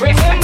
Remember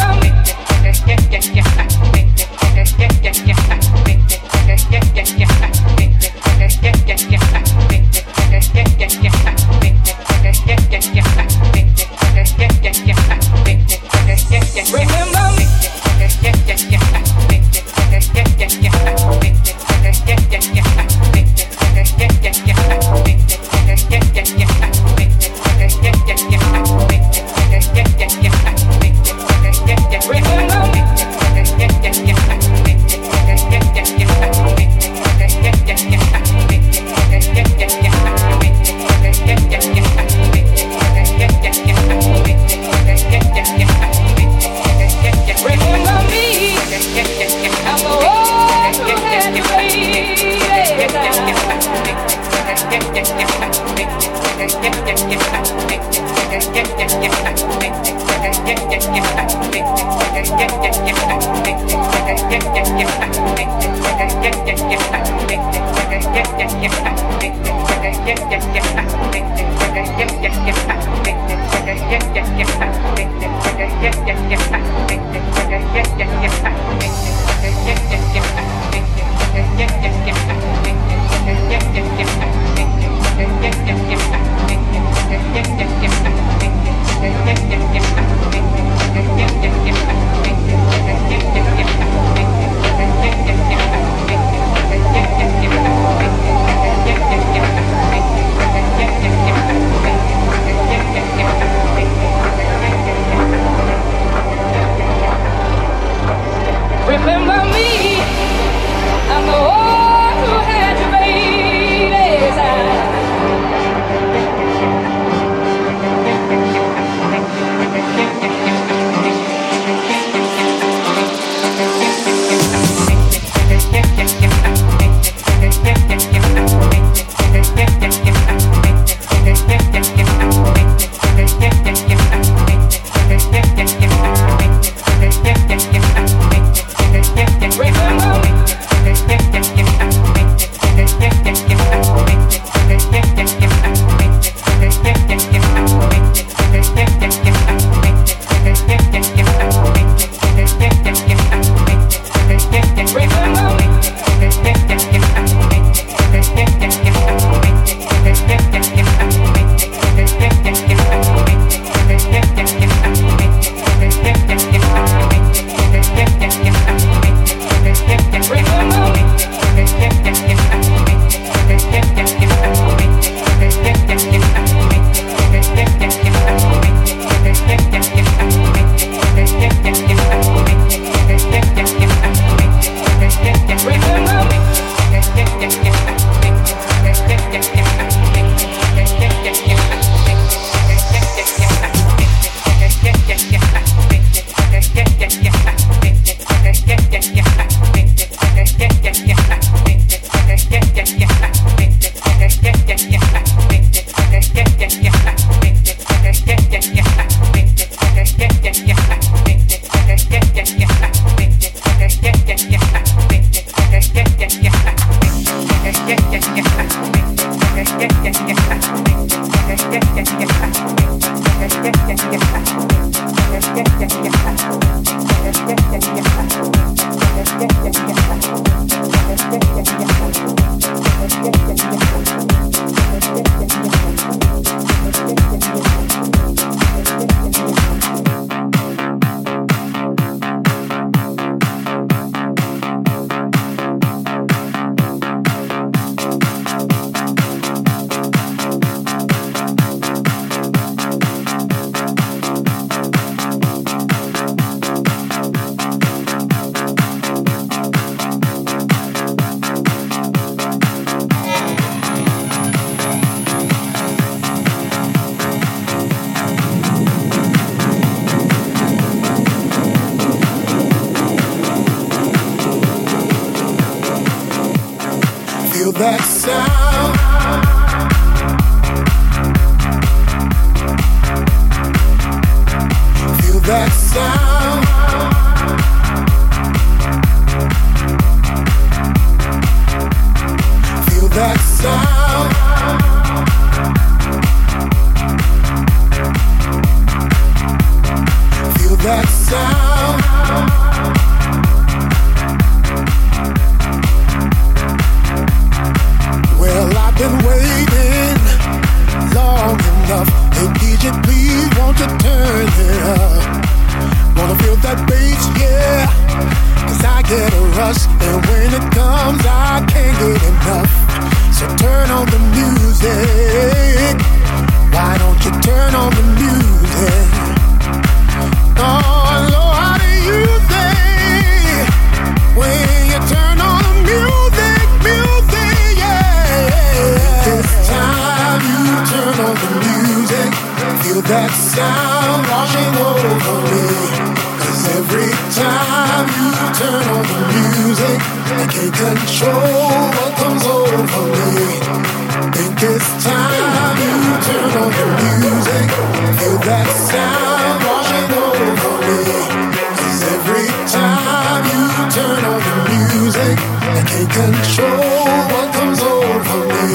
music. I can't control what comes over me.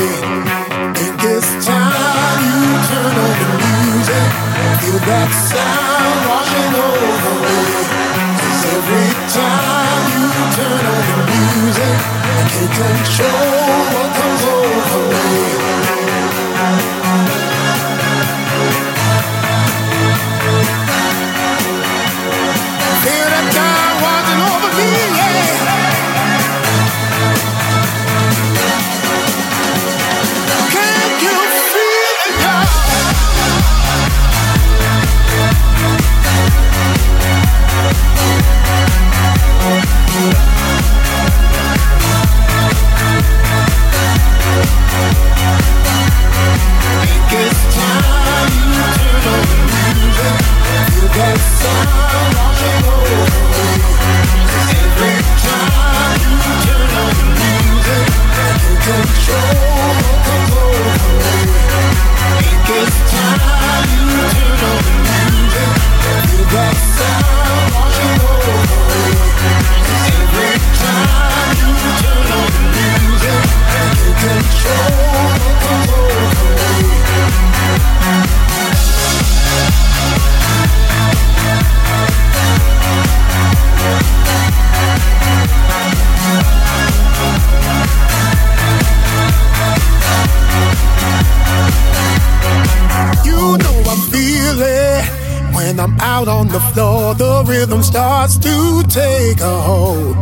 Think it's time you turn on the music. Feel that sound washing over me. Cause every time you turn on the music, I can't control what the floor, the rhythm starts to take a hold.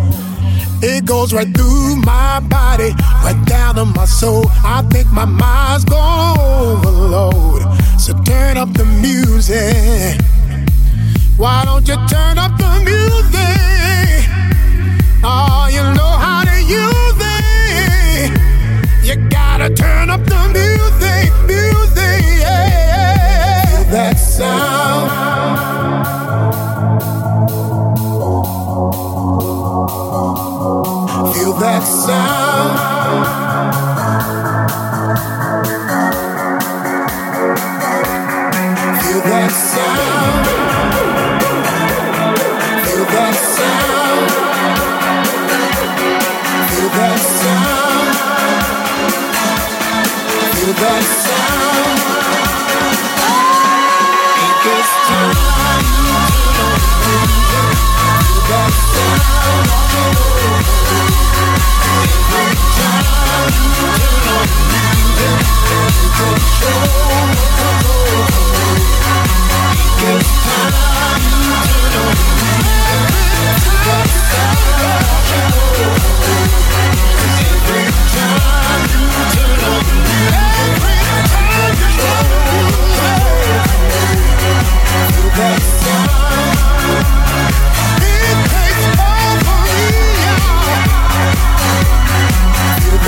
It goes right through my body, right down to my soul. I think my mind's gone overload. So turn up the music. Why don't you turn up the music? Oh, you know how to use it. You gotta turn up the music, music, yeah. That sound that sound.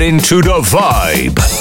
Get into the vibe.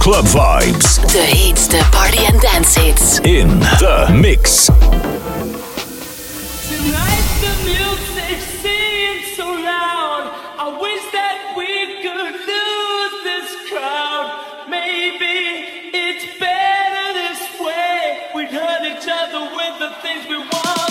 club vibes. The hits, the party and dance hits. In the mix. Tonight the music seems so loud. I wish that we could lose this crowd. Maybe it's better this way. We hurt each other with the things we want.